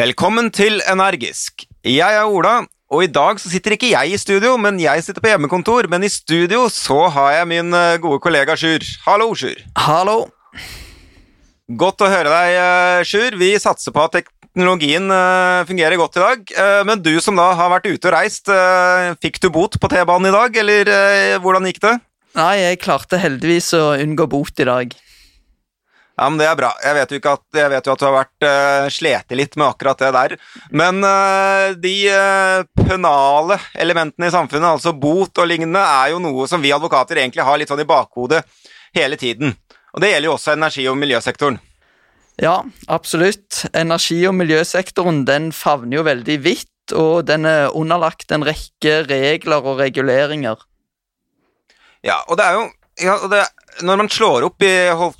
Velkommen til Energisk. Jeg er Ola, og i dag så sitter ikke jeg i studio, men jeg sitter på hjemmekontor. Men i studio så har jeg min eh, gode kollega Sjur. Hallo, Sjur. Hallo. Godt å høre deg, eh, Sjur. Vi satser på at teknologien eh, fungerer godt i dag. Men du som da har vært ute og reist, fikk du bot på T-banen i dag, eller hvordan gikk det? Nei, jeg klarte heldigvis å unngå bot i dag. Ja, men Det er bra. Jeg vet jo, at, jeg vet jo at du har vært uh, slete litt med akkurat det der. Men uh, de uh, penale elementene i samfunnet, altså bot og lignende, er jo noe som vi advokater egentlig har litt sånn i bakhodet hele tiden. Og Det gjelder jo også energi- og miljøsektoren. Ja, absolutt. Energi- og miljøsektoren den favner jo veldig vidt, og den er underlagt en rekke regler og reguleringer. Ja, og det er jo ja, det, Når man slår opp i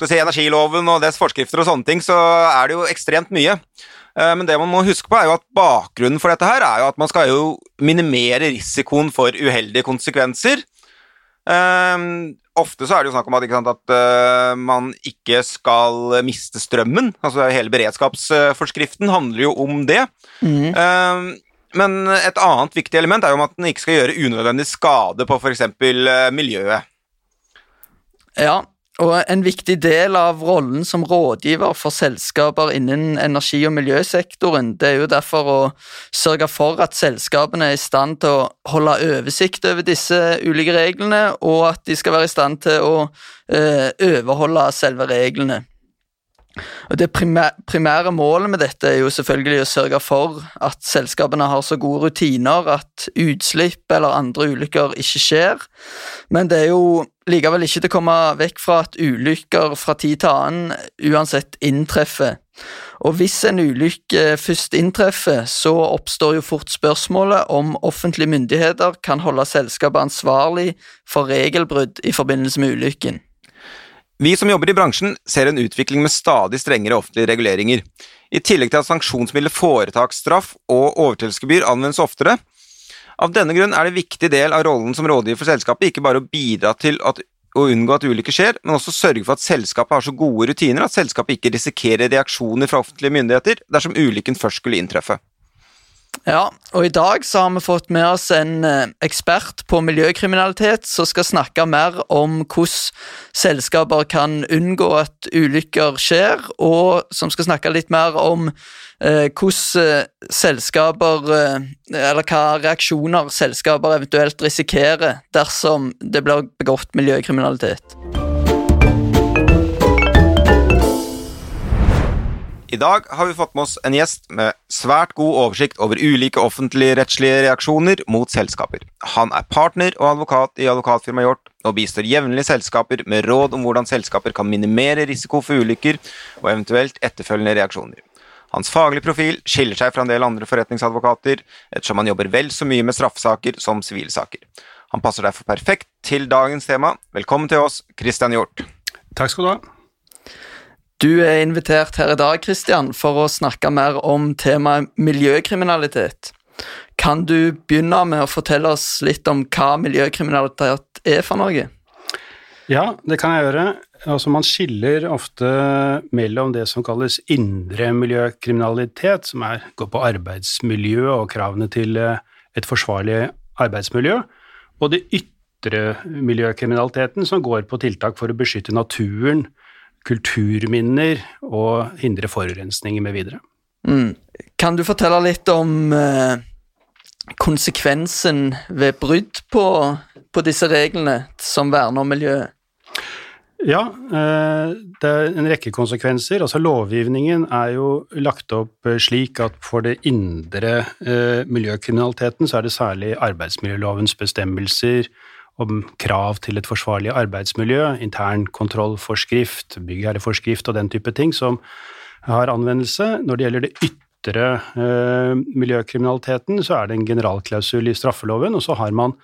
si, energiloven og dets forskrifter og sånne ting, så er det jo ekstremt mye. Eh, Men det man må huske på er jo at bakgrunnen for dette her er jo at man skal jo minimere risikoen for uheldige konsekvenser. Um, ofte så er det jo snakk om at, sant, at uh, man ikke skal miste strømmen. Altså Hele beredskapsforskriften handler jo om det. Mm. Um, Men et annet viktig element er jo at den ikke skal gjøre unødvendig skade på f.eks. miljøet. Ja, og en viktig del av rollen som rådgiver for selskaper innen energi- og miljøsektoren, det er jo derfor å sørge for at selskapene er i stand til å holde oversikt over disse ulike reglene, og at de skal være i stand til å eh, overholde selve reglene. Det primære målet med dette er jo selvfølgelig å sørge for at selskapene har så gode rutiner at utslipp eller andre ulykker ikke skjer, men det er jo likevel ikke til å komme vekk fra at ulykker fra tid til annen uansett inntreffer. Og hvis en ulykke først inntreffer, så oppstår jo fort spørsmålet om offentlige myndigheter kan holde selskapet ansvarlig for regelbrudd i forbindelse med ulykken. Vi som jobber i bransjen, ser en utvikling med stadig strengere offentlige reguleringer. I tillegg til at sanksjonsmidler foretaksstraff og overtredelsesgebyr anvendes oftere. Av denne grunn er det en viktig del av rollen som rådgiver for selskapet ikke bare å bidra til at, å unngå at ulykker skjer, men også sørge for at selskapet har så gode rutiner at selskapet ikke risikerer reaksjoner fra offentlige myndigheter dersom ulykken først skulle inntreffe. Ja, og i dag så har vi fått med oss en eh, ekspert på miljøkriminalitet som skal snakke mer om hvordan selskaper kan unngå at ulykker skjer, og som skal snakke litt mer om eh, hvordan eh, selskaper eh, Eller hva reaksjoner selskaper eventuelt risikerer dersom det blir begått miljøkriminalitet. I dag har vi fått med oss en gjest med svært god oversikt over ulike offentlige rettslige reaksjoner mot selskaper. Han er partner og advokat i advokatfirmaet Hjort, og bistår jevnlig selskaper med råd om hvordan selskaper kan minimere risiko for ulykker og eventuelt etterfølgende reaksjoner. Hans faglige profil skiller seg fra en del andre forretningsadvokater, ettersom han jobber vel så mye med straffesaker som sivilsaker. Han passer derfor perfekt til dagens tema. Velkommen til oss, Christian Hjort. Takk skal du ha. Du er invitert her i dag, Christian, for å snakke mer om temaet miljøkriminalitet. Kan du begynne med å fortelle oss litt om hva miljøkriminalitet er for noe? Ja, det kan jeg gjøre. Altså, man skiller ofte mellom det som kalles indre miljøkriminalitet, som er, går på arbeidsmiljø og kravene til eh, et forsvarlig arbeidsmiljø, og det ytre miljøkriminaliteten, som går på tiltak for å beskytte naturen, kulturminner og hindre forurensninger med videre. Mm. Kan du fortelle litt om eh, konsekvensen ved brudd på, på disse reglene som verner om miljøet? Ja, eh, det er en rekke konsekvenser. Altså Lovgivningen er jo lagt opp eh, slik at for det indre eh, miljøkriminaliteten så er det særlig arbeidsmiljølovens bestemmelser om krav til et forsvarlig arbeidsmiljø, intern kontrollforskrift, byggherreforskrift og den type ting som har anvendelse. Når det gjelder det ytre eh, miljøkriminaliteten, så er det en generalklausul i straffeloven, og så har man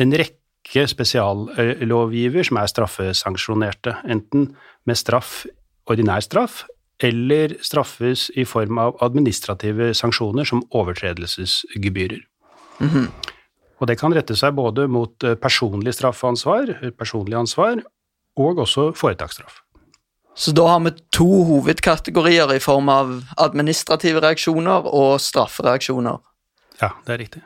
en rekke spesiallovgiver som er straffesanksjonerte, enten med straff, ordinær straff, eller straffes i form av administrative sanksjoner som overtredelsesgebyrer. Og det kan rette seg både mot eh, personlig straffansvar, personlig ansvar, og også foretaksstraff. Så da har vi to hovedkategorier i form av administrative reaksjoner og straffereaksjoner. Ja, det er riktig.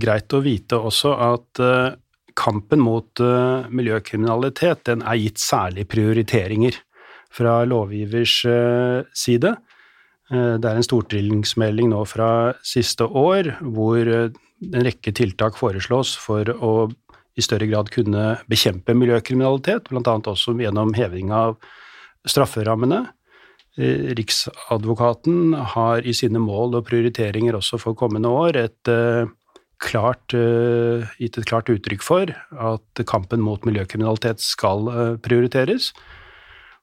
Greit å vite også at uh, kampen mot uh, miljøkriminalitet den er gitt særlig prioriteringer fra lovgivers side. Det er en stortingsmelding nå fra siste år hvor en rekke tiltak foreslås for å i større grad kunne bekjempe miljøkriminalitet, bl.a. også gjennom heving av strafferammene. Eh, Riksadvokaten har i sine mål og prioriteringer også for kommende år et, uh, klart, uh, gitt et klart uttrykk for at kampen mot miljøkriminalitet skal prioriteres.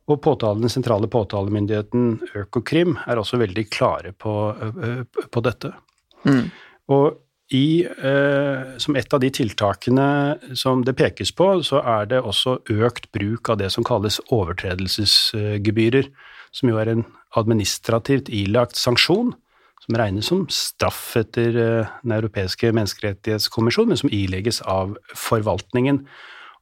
Og påtalen, den sentrale påtalemyndigheten Økokrim er også veldig klare på, på dette. Mm. Og i, eh, som et av de tiltakene som det pekes på, så er det også økt bruk av det som kalles overtredelsesgebyrer, som jo er en administrativt ilagt sanksjon, som regnes som straff etter eh, Den europeiske menneskerettighetskommisjon, men som ilegges av forvaltningen.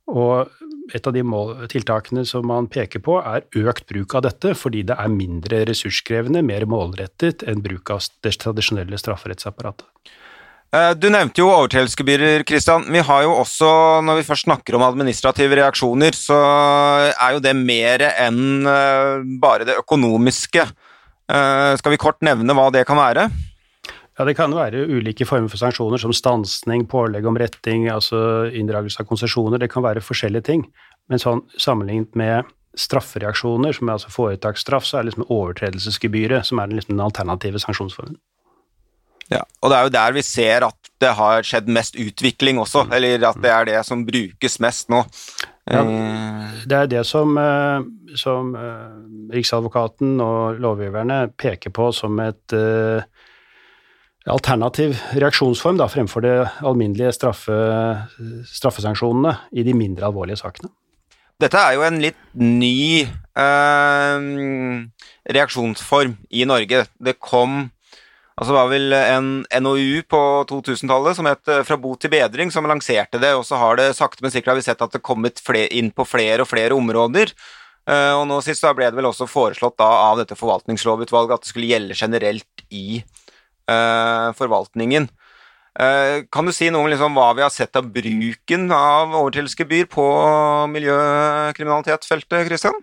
Og et av de mål, tiltakene som man peker på, er økt bruk av dette, fordi det er mindre ressurskrevende, mer målrettet enn bruk av det tradisjonelle strafferettsapparatet. Eh, du nevnte jo overtredelsesgebyrer, Kristian. Vi har jo også, når vi først snakker om administrative reaksjoner, så er jo det mer enn eh, bare det økonomiske. Eh, skal vi kort nevne hva det kan være? Ja, Det kan være ulike former for sanksjoner, som stansning, pålegg om retting, altså inndragelse av konsesjoner. Det kan være forskjellige ting. Men sånn sammenlignet med straffereaksjoner, som er altså foretaksstraff, så er det liksom overtredelsesgebyret som er den, liksom, den alternative sanksjonsformen. Ja, og det er jo der vi ser at det har skjedd mest utvikling også, eller at det er det som brukes mest nå. Ja, det er det som, eh, som eh, Riksadvokaten og lovgiverne peker på som et uh, alternativ reaksjonsform da, fremfor de alminnelige straffe, straffesanksjonene i de mindre alvorlige sakene. Dette er jo en litt ny uh, reaksjonsform i Norge. Det kom Altså det var vel en NOU på 2000-tallet som het eh, Fra bot til bedring, som lanserte det. Og så har det sakte, men sikkert har vi sett at det kommet inn på flere og flere områder. Eh, og nå sist da ble det vel også foreslått da av dette forvaltningslovutvalget at det skulle gjelde generelt i uh, forvaltningen. Uh, kan du si noe om liksom hva vi har sett av bruken av overtredelsesgebyr på miljøkriminalitetsfeltet, Kristian?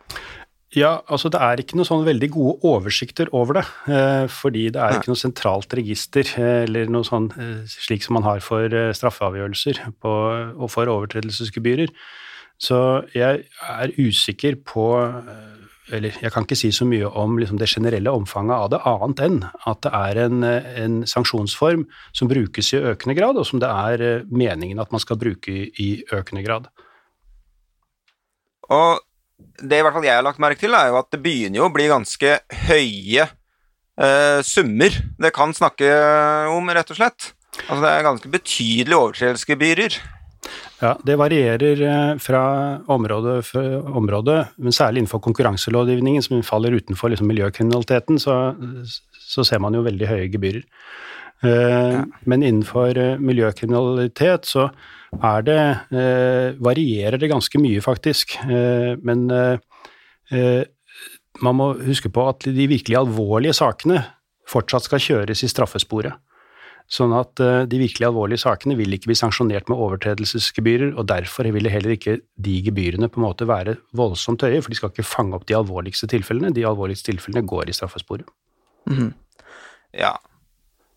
Ja, altså det er ikke noen sånn veldig gode oversikter over det. Eh, fordi det er ikke noe sentralt register eh, eller noe sånn eh, slik som man har for straffeavgjørelser på, og for overtredelsesgebyrer. Så jeg er usikker på Eller jeg kan ikke si så mye om liksom, det generelle omfanget av det, annet enn at det er en, en, sanksjonsform som brukes i økende grad, og som det er meningen at man skal bruke i, i økende grad. Og det i hvert fall jeg har lagt merke til, er jo at det begynner jo å bli ganske høye eh, summer det kan snakke om, rett og slett. Altså det er ganske betydelige overtredelsesgebyrer. Ja, det varierer eh, fra område for område, men særlig innenfor konkurranselovgivningen, som faller utenfor liksom, miljøkriminaliteten, så, så, ser man jo veldig høye gebyrer. Eh. Men innenfor eh, miljøkriminalitet så er det eh, varierer det ganske mye, faktisk. Men man må huske på at de virkelig alvorlige sakene fortsatt skal kjøres i straffesporet. Sånn at de virkelig alvorlige sakene vil ikke bli sanksjonert med overtredelsesgebyrer, og derfor vil heller ikke de gebyrene på en måte være voldsomt høye, for de skal ikke fange opp de alvorligste tilfellene. De alvorligste tilfellene går i straffesporet. Mm. Ja,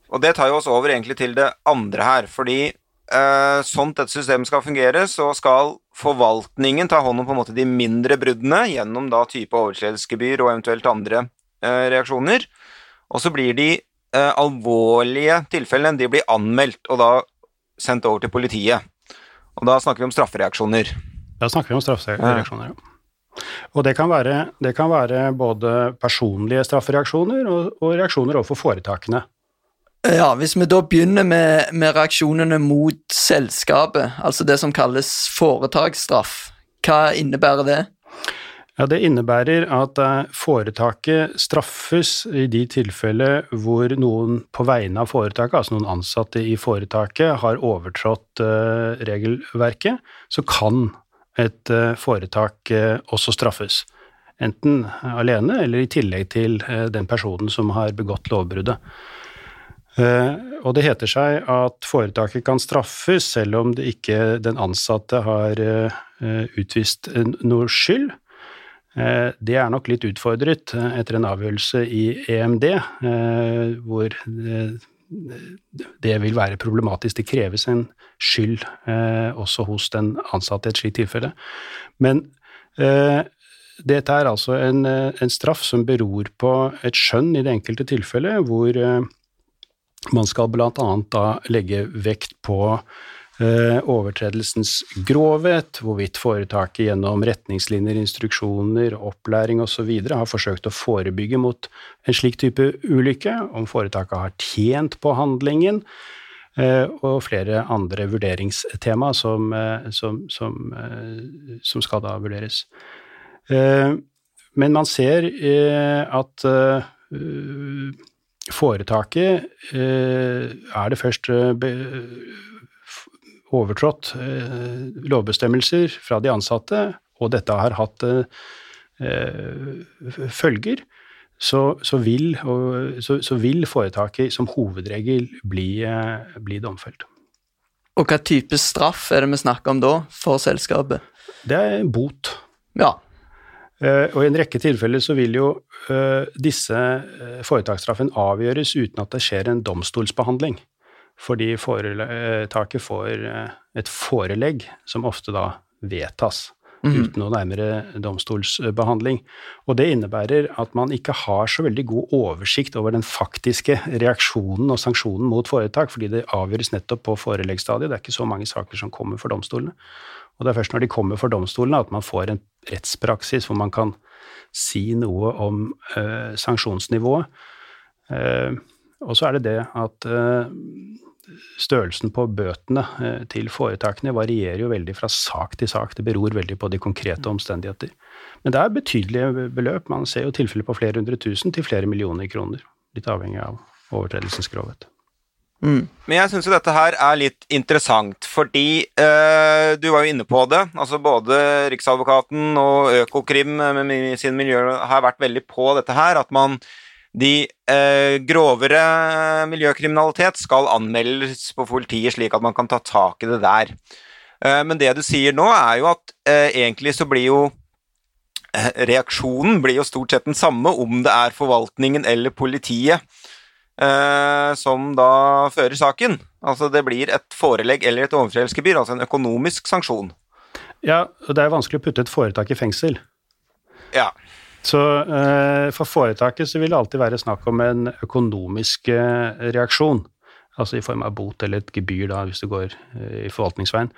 og det tar jo oss over egentlig til det andre her, fordi eh, sånn dette systemet skal fungere, så skal forvaltningen ta hånd om på en måte de mindre bruddene gjennom da type overtredelsesgebyr og eventuelt andre eh, reaksjoner. Og så blir de eh, alvorlige tilfellene de blir anmeldt og da sendt over til politiet. Og da snakker vi om straffereaksjoner. Da snakker vi om straffereaksjoner, ja. Og det kan, være, det kan være både personlige straffereaksjoner og, og reaksjoner overfor foretakene. Ja, Hvis vi da begynner med, med, reaksjonene mot selskapet, altså det som kalles foretaksstraff, hva innebærer det? Ja, Det innebærer at eh, foretaket straffes i de tilfeller hvor noen på vegne av foretaket, altså noen ansatte i foretaket, har overtrådt uh, regelverket, så kan et uh, foretak også straffes. enten alene eller i tillegg til den personen som har begått lovbruddet. Og det heter seg at foretaket kan straffes selv om det ikke den ansatte har utvist noe skyld. Det er nok litt utfordret etter en avgjørelse i EMD, hvor det vil være problematisk. Det kreves en skyld eh, også hos den ansatte i et slikt tilfelle. Men eh, dette er altså en, eh, en, straff som beror på et skjønn i det enkelte tilfellet, hvor eh, man skal bl.a. da legge vekt på Eh, overtredelsens grovhet, hvorvidt foretaket gjennom retningslinjer, instruksjoner, opplæring osv. har forsøkt å forebygge mot en slik type ulykke, om foretaket har tjent på handlingen, eh, og flere andre vurderingstema som, eh, som, som, som skal da vurderes. Men man ser at foretaket er det først overtrådt eh, lovbestemmelser fra de ansatte, og dette har hatt eh, følger, så, så, vil, så, så, vil, foretaket som hovedregel bli, eh, bli domfelt. Og hva type straff er det vi snakker om da, for selskapet? Det er bot. Ja. Og i en rekke tilfeller så vil jo disse foretaksstraffen avgjøres uten at det skjer en domstolsbehandling fordi foretaket får eh, et forelegg som ofte da vedtas. Mm. uten noe nærmere domstolsbehandling. Og det innebærer at man ikke har så veldig god oversikt over den faktiske reaksjonen og sanksjonen mot foretak, fordi det avgjøres nettopp på foreleggsstadiet. Det er ikke så mange saker som kommer for domstolene. Og det er først når de kommer for domstolene at man får en rettspraksis hvor man kan si noe om uh, sanksjonsnivået. Uh, og så er det det at uh, størrelsen på bøtene til foretakene varierer jo veldig fra sak til sak. Det beror veldig på de konkrete omstendigheter. Men det er betydelige beløp. Man ser jo tilfeller på flere hundre tusen til flere millioner kroner. Litt avhengig av overtredelsens grovhet. Mm. Men jeg syns jo dette her er litt interessant, fordi eh, du var jo inne på det. altså Både Riksadvokaten og Økokrim med sin miljø har vært veldig på dette her. At man de eh, grovere miljøkriminalitet skal anmeldes på politiet, slik at man kan ta tak i det der. Eh, men det du sier nå, er jo at eh, egentlig så blir jo eh, Reaksjonen blir jo stort sett den samme om det er forvaltningen eller politiet eh, som da fører saken. Altså det blir et forelegg eller et overtredelsesgebyr, altså en økonomisk sanksjon. Ja, og det er vanskelig å putte et foretak i fengsel. Ja. Så eh, for foretaket så vil det alltid være snakk om en økonomisk eh, reaksjon. Altså i form av bot eller et gebyr, da, hvis du går eh, i forvaltningsveien.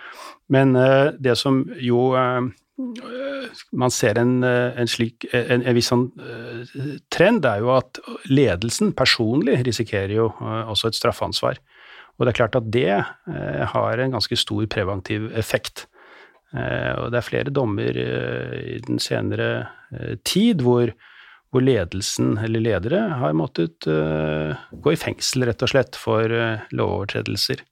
Men eh, det som jo eh, man ser en, en slik en, en viss sånn trend, er jo at ledelsen personlig risikerer jo også et straffansvar. Og det er klart at det har en ganske stor preventiv effekt. Og det er flere dommer i den senere tid hvor, hvor ledelsen, eller ledere, har måttet gå i fengsel, rett og slett, for lovovertredelser.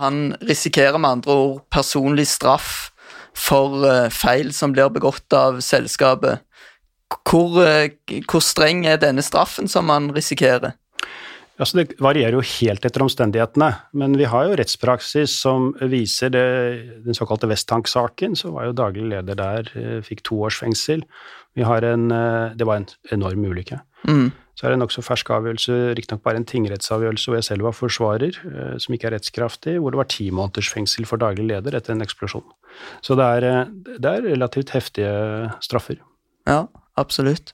Han risikerer med andre ord personlig straff for feil som blir begått av selskapet. Hvor, hvor streng er denne straffen som han risikerer? Altså det varierer jo helt etter omstendighetene, men vi har jo rettspraksis som viser det. Den såkalte Westtank-saken, så var jo daglig leder der, eh, fikk to års fengsel. Vi har en, eh, det var en enorm ulykke. Mm. Så er det en nokså fersk avgjørelse, riktignok bare en tingrettsavgjørelse hvor jeg selv var forsvarer, eh, som ikke er rettskraftig, hvor det var ti måneders fengsel for daglig leder etter en eksplosjon. Så det er, det er relativt heftige straffer. Ja, absolutt.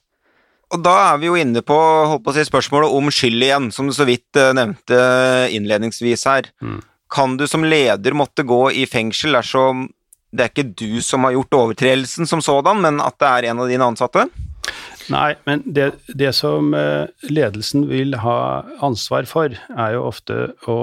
Og da er vi jo inne på, på si, spørsmålet om skyld igjen, som du så vidt uh, nevnte innledningsvis her. Mm. Kan du som leder måtte gå i fengsel dersom det er ikke du som har gjort overtredelsen som sådan, men at det er en av dine ansatte? Nei, men det, det, som eh, ledelsen vil ha ansvar for, er jo ofte å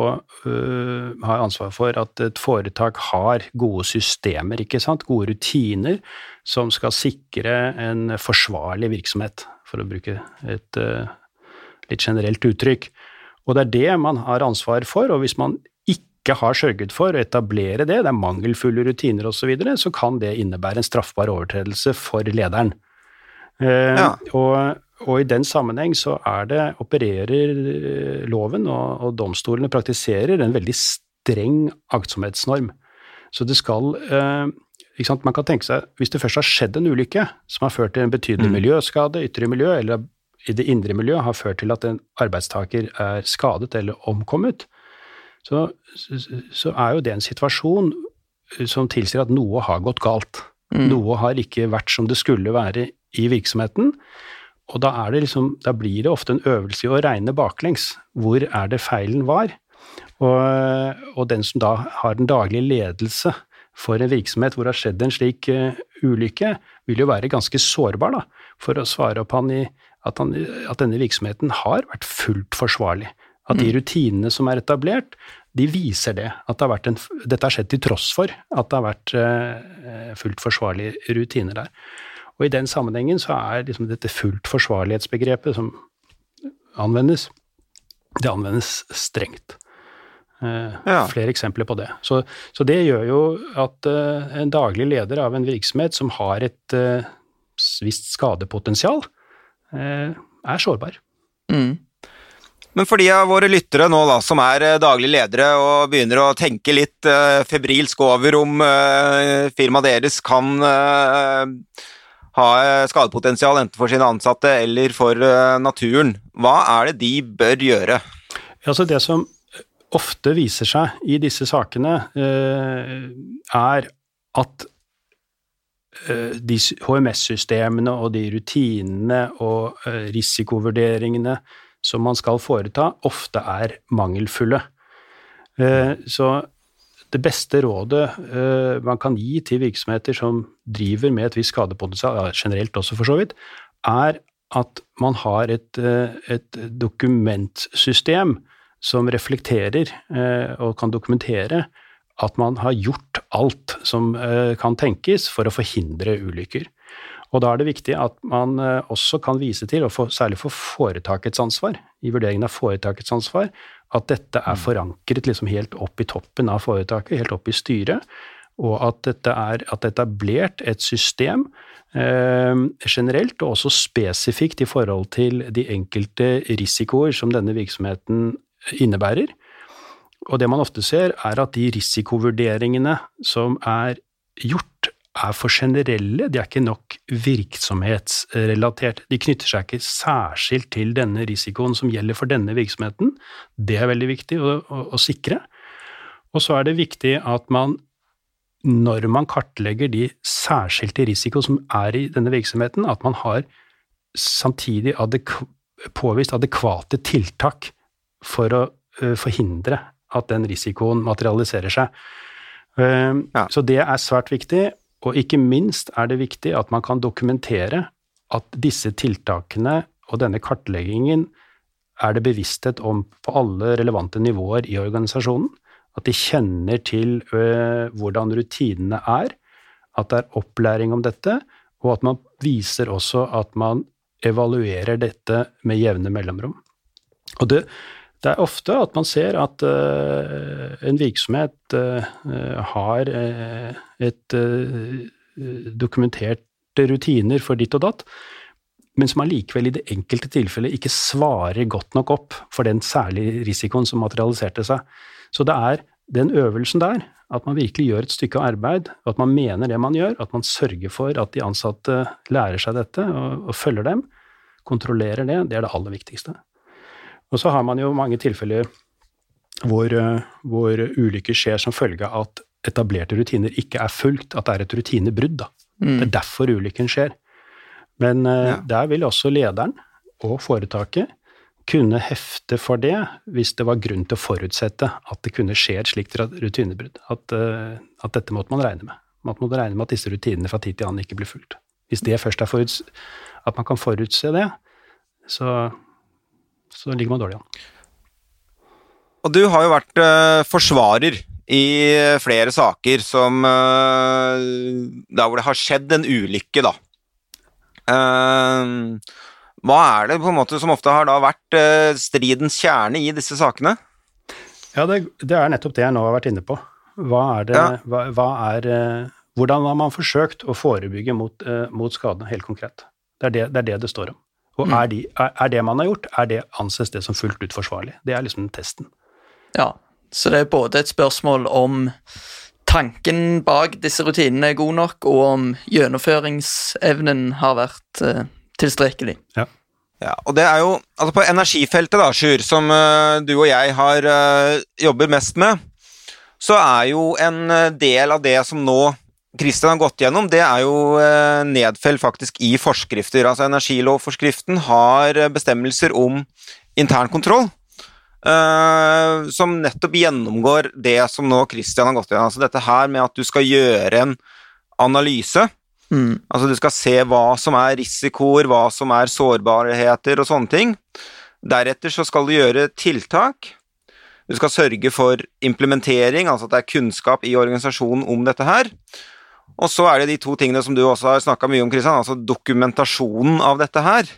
øh, ha ansvar for at et foretak har gode systemer, ikke sant, gode rutiner, som skal sikre en forsvarlig virksomhet for å bruke et uh, litt generelt uttrykk. Og det er det man har ansvar for, og hvis man ikke har sørget for å etablere det, det er mangelfulle rutiner osv., så, videre, så kan det innebære en straffbar overtredelse for lederen. Uh, Ja. og, og i den sammenheng så er det, opererer eh, loven og, og domstolene praktiserer en veldig streng aktsomhetsnorm. Så det skal eh? Man kan tenke seg, hvis det først har skjedd en ulykke som har ført til en betydelig Mm. miljøskade, ytre miljø, eller i det indre miljø har ført til at en arbeidstaker er skadet eller omkommet, så, så er jo det en situasjon som tilsier at noe har gått galt. Mm. Noe har ikke vært som det skulle være i virksomheten. Og da, er det liksom, da blir det ofte en øvelse i å regne baklengs. Hvor er det feilen var? Og, og den som da har den daglige ledelse for en virksomhet hvor det har skjedd en slik eh, ulykke, vil jo være ganske sårbar da, for å svare opp han i at, han, at denne virksomheten har vært fullt forsvarlig. At de rutinene som er etablert, de viser det. At det har en, dette har skjedd til tross for at det har vært eh, fullt forsvarlige rutiner der. Og i den sammenhengen så er liksom dette fullt forsvarlighetsbegrepet som anvendes, det anvendes strengt. Eh, Ja. Flere eksempler på det. Så, så det gjør jo at eh, en daglig leder av en virksomhet som har et eh, visst skadepotensial, er sårbar. Mm. Men for de av våre lyttere nå da, som er daglig daglige ledere og begynner å tenke litt uh, febrilsk over om uh, firmaet deres kan uh, ha skadepotensial enten for sine ansatte eller for naturen, hva er det de bør gjøre? Altså det som ofte viser seg i disse sakene, eh, er at eh, de HMS-systemene og de rutinene og eh, risikovurderingene som man skal foreta, ofte er mangelfulle. Så det beste rådet man kan gi til virksomheter som driver med et visst skadepotensial, generelt også for så vidt, er at man har et, et dokumentsystem som reflekterer eh, og kan dokumentere at man har gjort alt som eh, kan tenkes for å forhindre ulykker. Og da er det viktig at man eh, også kan vise til, og for, særlig for foretakets ansvar, i vurderingen av foretakets ansvar, at dette er forankret liksom helt opp i toppen av foretaket, helt opp i styret, og at dette er at er etablert et system eh, generelt, og også spesifikt i forhold til de enkelte risikoer som denne virksomheten innebærer. Og det man ofte ser, er at de risikovurderingene som er gjort, er for generelle, de er ikke nok virksomhetsrelatert. De knytter seg ikke særskilt til denne risikoen som gjelder for denne virksomheten. Det er veldig viktig å, å, å sikre. Og så er det viktig at man, når man kartlegger de særskilte risiko som er i denne virksomheten, at man har samtidig adek påvist adekvate tiltak for å forhindre at den risikoen materialiserer seg. Ja. Så det er svært viktig, og ikke minst er det viktig at man kan dokumentere at disse tiltakene og denne kartleggingen er det bevissthet om på alle relevante nivåer i organisasjonen. At de kjenner til hvordan rutinene er, at det er opplæring om dette, og at man viser også at man evaluerer dette med jevne mellomrom. Og det, det er ofte at man ser at uh, en virksomhet uh, har uh, et dokumenterte rutiner for ditt og datt, men som allikevel i det enkelte tilfellet ikke svarer godt nok opp for den særlige risikoen som materialiserte seg. Så det er den øvelsen der, at man virkelig gjør et stykke arbeid, at man mener det man gjør, at man sørger for at de ansatte lærer seg dette og, og følger dem, kontrollerer det, det er det aller viktigste. Og så har man jo mange tilfeller hvor, eh, hvor ulykker skjer som følge av at etablerte rutiner ikke er fulgt, at det er et rutinebrudd. Da. Det er derfor ulykken skjer. Men eh, Ja. der vil også lederen og foretaket kunne hefte for det hvis det var grunn til å forutsette at det kunne skje et slikt rutinebrudd. At, eh, at dette måtte man regne med. Man måtte regne med at disse rutinene fra tid til annen ikke blir fulgt. Hvis det først er foruts at man kan forutse det, så, så ligger man dårlig an. Og du har jo vært uh, forsvarer i flere saker som uh, Der hvor det har skjedd en ulykke, da. Uh, hva er det på en måte som ofte har da vært eh, stridens kjerne i disse sakene? Ja, det, det er nettopp det jeg nå har vært inne på. Hva er det, Ja. hva, hva er, eh, hvordan har man forsøkt å forebygge mot, eh, mot skadene, helt konkret? Det er det det, er det, det står om. Og er, de, er, er, det man har gjort, er det anses det som fullt ut forsvarlig? Det er liksom testen. Ja, så det er både et spørsmål om tanken bak disse rutinene er god nok, og om gjennomføringsevnen har vært uh, tilstrekkelig. Ja. Ja, og det er jo, altså På energifeltet, da, Sjur, som uh, du og jeg har uh, jobber mest med, så er jo en del av det som nå Kristian har gått gjennom, det er jo uh, nedfelt faktisk i forskrifter. Altså Energilovforskriften har bestemmelser om internkontroll. Uh, som nettopp gjennomgår det som nå Kristian har gått gjennom. Altså dette her med at du skal gjøre en analyse Mm. Altså du skal se hva som er risikoer, hva som er sårbarheter og sånne ting. Deretter så skal du gjøre tiltak. Du skal sørge for implementering, altså at det er kunnskap i organisasjonen om dette her. Og så er det de to tingene som du også har snakka mye om, Kristian, altså dokumentasjonen av dette her.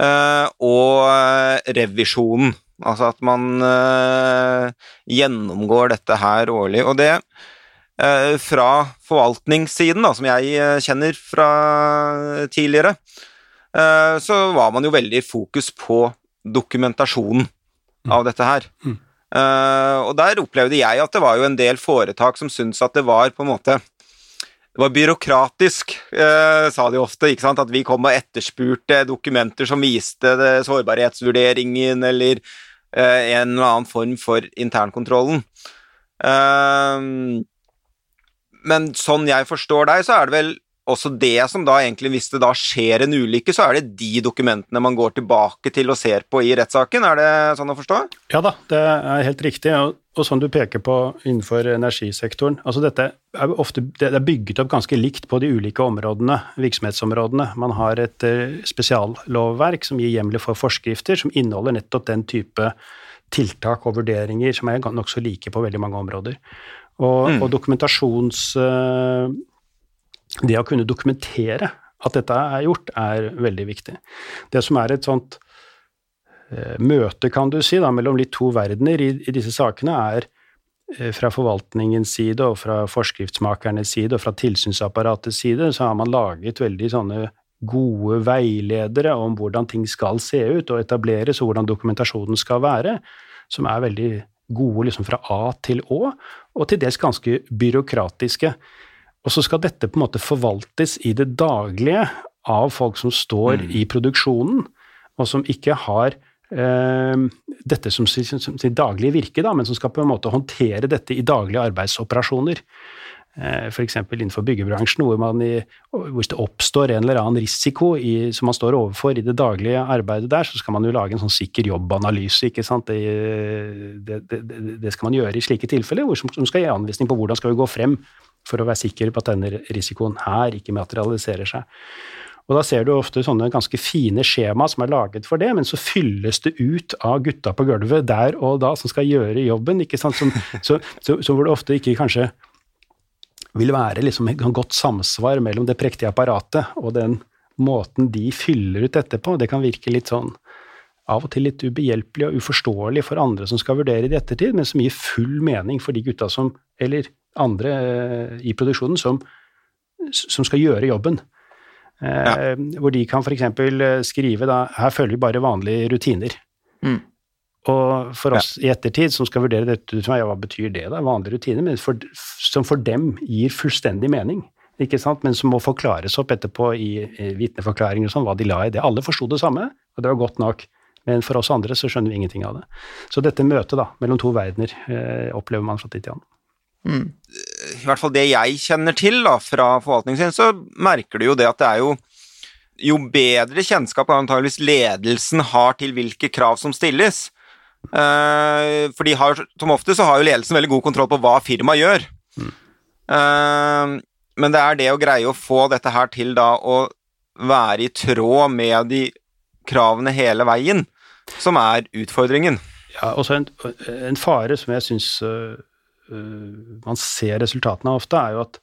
Eh, og eh, revisjonen. Altså at man eh, gjennomgår dette her årlig. Og det fra forvaltningssiden, da, som jeg kjenner fra tidligere, så var man jo veldig fokus på dokumentasjonen mm. av dette her. Mm. og der opplevde jeg at det var jo en del foretak som syntes at det var på en måte det var byråkratisk, eh, sa de ofte. ikke sant? At vi kom og etterspurte dokumenter som viste det, sårbarhetsvurderingen eller eh, en eller annen form for internkontrollen. Eh, men sånn jeg forstår deg, så er det vel også det som da egentlig, hvis det da skjer en ulykke, så er det de dokumentene man går tilbake til og ser på i rettssaken, er det sånn å forstå? Ja da, det er helt riktig, og, og sånn du peker på innenfor energisektoren. Altså dette er ofte det er bygget opp ganske likt på de ulike områdene, virksomhetsområdene. Man har et uh, spesiallovverk som gir hjemler for forskrifter, som inneholder nettopp den type tiltak og vurderinger som er nokså like på veldig mange områder. Og, mm. og dokumentasjons... Eh, det å kunne dokumentere at dette er gjort, er veldig viktig. Det som er et sånt eh, møte, kan du si, da, mellom litt to verdener i, i disse sakene, er eh, fra forvaltningens side og fra forskriftsmakernes side og fra tilsynsapparatets side, så har man laget veldig sånne gode veiledere om hvordan ting skal se ut og etableres, og hvordan dokumentasjonen skal være, som er veldig gode liksom fra A til Å, og til dels ganske byråkratiske. Og så skal dette på en måte forvaltes i det daglige av folk som står mm. i produksjonen, og som ikke har eh, dette som sitt daglige virke, da, men som skal på en måte håndtere dette i daglige arbeidsoperasjoner. Eh, F.eks. innenfor byggebransjen, hvor man i, hvis det oppstår en eller annen risiko i, som man står overfor i det daglige arbeidet der, så skal man jo lage en sånn sikker jobbanalyse. ikke sant? Det, det, det, det skal man gjøre i slike tilfeller, hvor som, skal gi anvisning på hvordan skal vi gå frem for å være sikker på at denne risikoen her ikke materialiserer seg. Og Da ser du ofte sånne ganske fine skjema som er laget for det, men så fylles det ut av gutta på gulvet der og da som skal gjøre jobben. ikke sant? Som, så, så, så hvor det ofte ikke kanskje vil være liksom et godt samsvar mellom det prektige apparatet og den måten de fyller ut dette på. Det kan virke litt sånn av og til litt ubehjelpelig og uforståelig for andre som skal vurdere det i ettertid, men som gir full mening for de gutta som, eller andre eh, i produksjonen, som, som skal gjøre jobben. Eh, ja. Hvor de kan f.eks. skrive da her følger vi bare vanlige rutiner. Mm. Og for oss ja. i ettertid som skal vurdere dette ut fra ja, hva betyr det, da, vanlige rutiner, men for, som for dem gir fullstendig mening, ikke sant, men som må forklares opp etterpå i, i vitneforklaringer og sånn, hva de la i det. Alle forsto det samme, og det var godt nok, men for oss andre så skjønner vi ingenting av det. Så dette møtet da, mellom to verdener eh, opplever man fra tid til annen. Mm. I hvert fall det jeg kjenner til da, fra forvaltningen sin, så merker du jo det at det er jo jo bedre kjennskap antageligvis ledelsen har til hvilke krav som stilles, Uh, for de har, som ofte så har jo ledelsen veldig god kontroll på hva firmaet gjør. Mm. Uh, men det er det å greie å få dette her til da å være i tråd med de kravene hele veien, som er utfordringen. Ja, også en, en fare som jeg syns uh, man ser resultatene av ofte, er jo at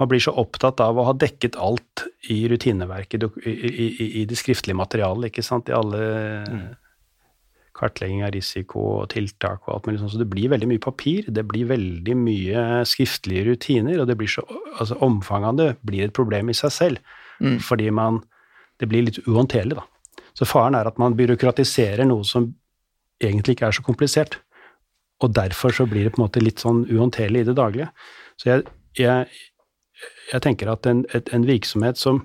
man blir så opptatt av å ha dekket alt i rutineverket, i, i, i det skriftlige materialet, ikke sant, i alle mm kartlegging av risiko og tiltak og alt mulig sånt. Så det blir veldig mye papir, det blir veldig mye skriftlige rutiner, og det blir så, altså omfanget av det blir et problem i seg selv. Mm. Fordi man det blir litt uhåndterlig, da. Så faren er at man byråkratiserer noe som egentlig ikke er så komplisert. Og derfor så blir det på en måte litt sånn uhåndterlig i det daglige. Så jeg, jeg, jeg tenker at en, et, en, virksomhet som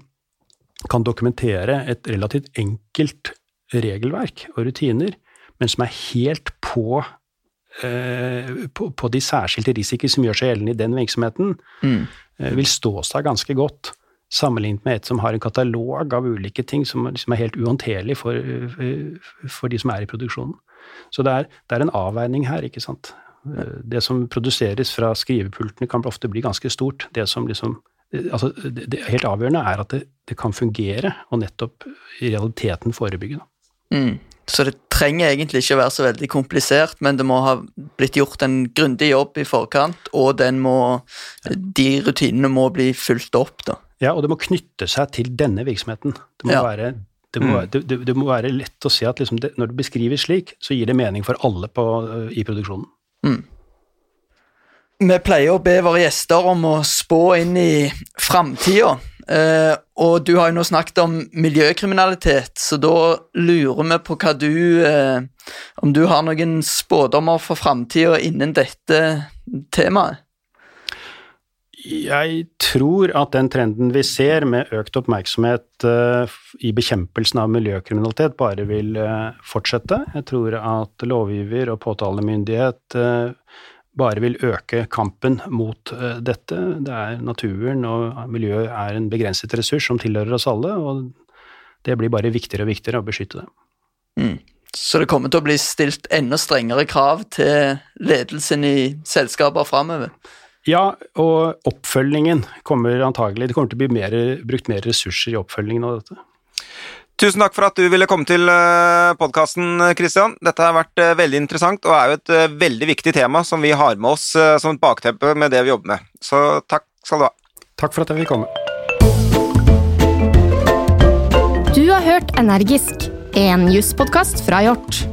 kan dokumentere et relativt enkelt regelverk og rutiner, men som er helt på, eh, på, på de særskilte risikoer som gjør seg gjeldende i den virksomheten, mm. eh, vil stå seg ganske godt sammenlignet med et som har en katalog av ulike ting som, som er helt uhåndterlig for, for, de som er i produksjonen. Så det er, det er, en avveining her, ikke sant. Det som produseres fra skrivepultene kan ofte bli ganske stort. Det som liksom altså det, helt avgjørende er at det, det, kan fungere, og nettopp i realiteten forebygge. Mm. Så det trenger egentlig ikke være så veldig komplisert, men det må ha blitt gjort en grundig jobb i forkant, og må, de rutinene må bli fulgt opp. da. Ja, og det må knytte seg til denne virksomheten. Det må, ja. være, det må, mm. det, det må være, lett å se at liksom når det beskrives slik, så gir det mening for alle på, i produksjonen. Mm. Vi pleier å be våre gjester om å spå inn i framtida. Eh, og du har jo nå snakket om miljøkriminalitet, så da lurer vi på hva du eh, Om du har noen spådommer for framtida innen dette temaet? Jeg tror at den trenden vi ser med økt oppmerksomhet uh, i bekjempelsen av miljøkriminalitet, bare vil uh, fortsette. Jeg tror at lovgiver og påtalemyndighet uh, bare vil øke kampen mot dette. Det er naturen og miljøet er en begrenset ressurs som tilhører oss alle, og det blir bare viktigere og viktigere å beskytte det. Mm. Så det kommer til å bli stilt enda strengere krav til ledelsen i selskaper framover? Ja, og oppfølgingen kommer antagelig Det kommer til å bli mer, brukt mer ressurser i oppfølgingen av dette. Tusen takk for at du ville komme til eh, podkasten, Christian. Dette har vært eh, veldig interessant og er jo et eh, veldig viktig tema som vi har med oss som et bakteppe med det vi jobber med. Så takk skal du ha. Takk for at jeg fikk komme. Du har hørt Energisk, en jusspodkast fra Hjort.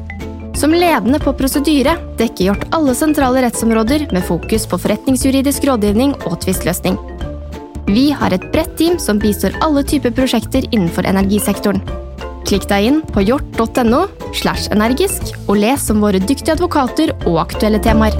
Som ledende på prosedyre dekker Hjort alle sentrale rettsområder med fokus på forretningsjuridisk rådgivning og tvistløsning. Vi har et bredt team som bistår alle typer prosjekter innenfor energisektoren. Klikk deg inn på hjort.no slash energisk og les om våre dyktige advokater og aktuelle temaer.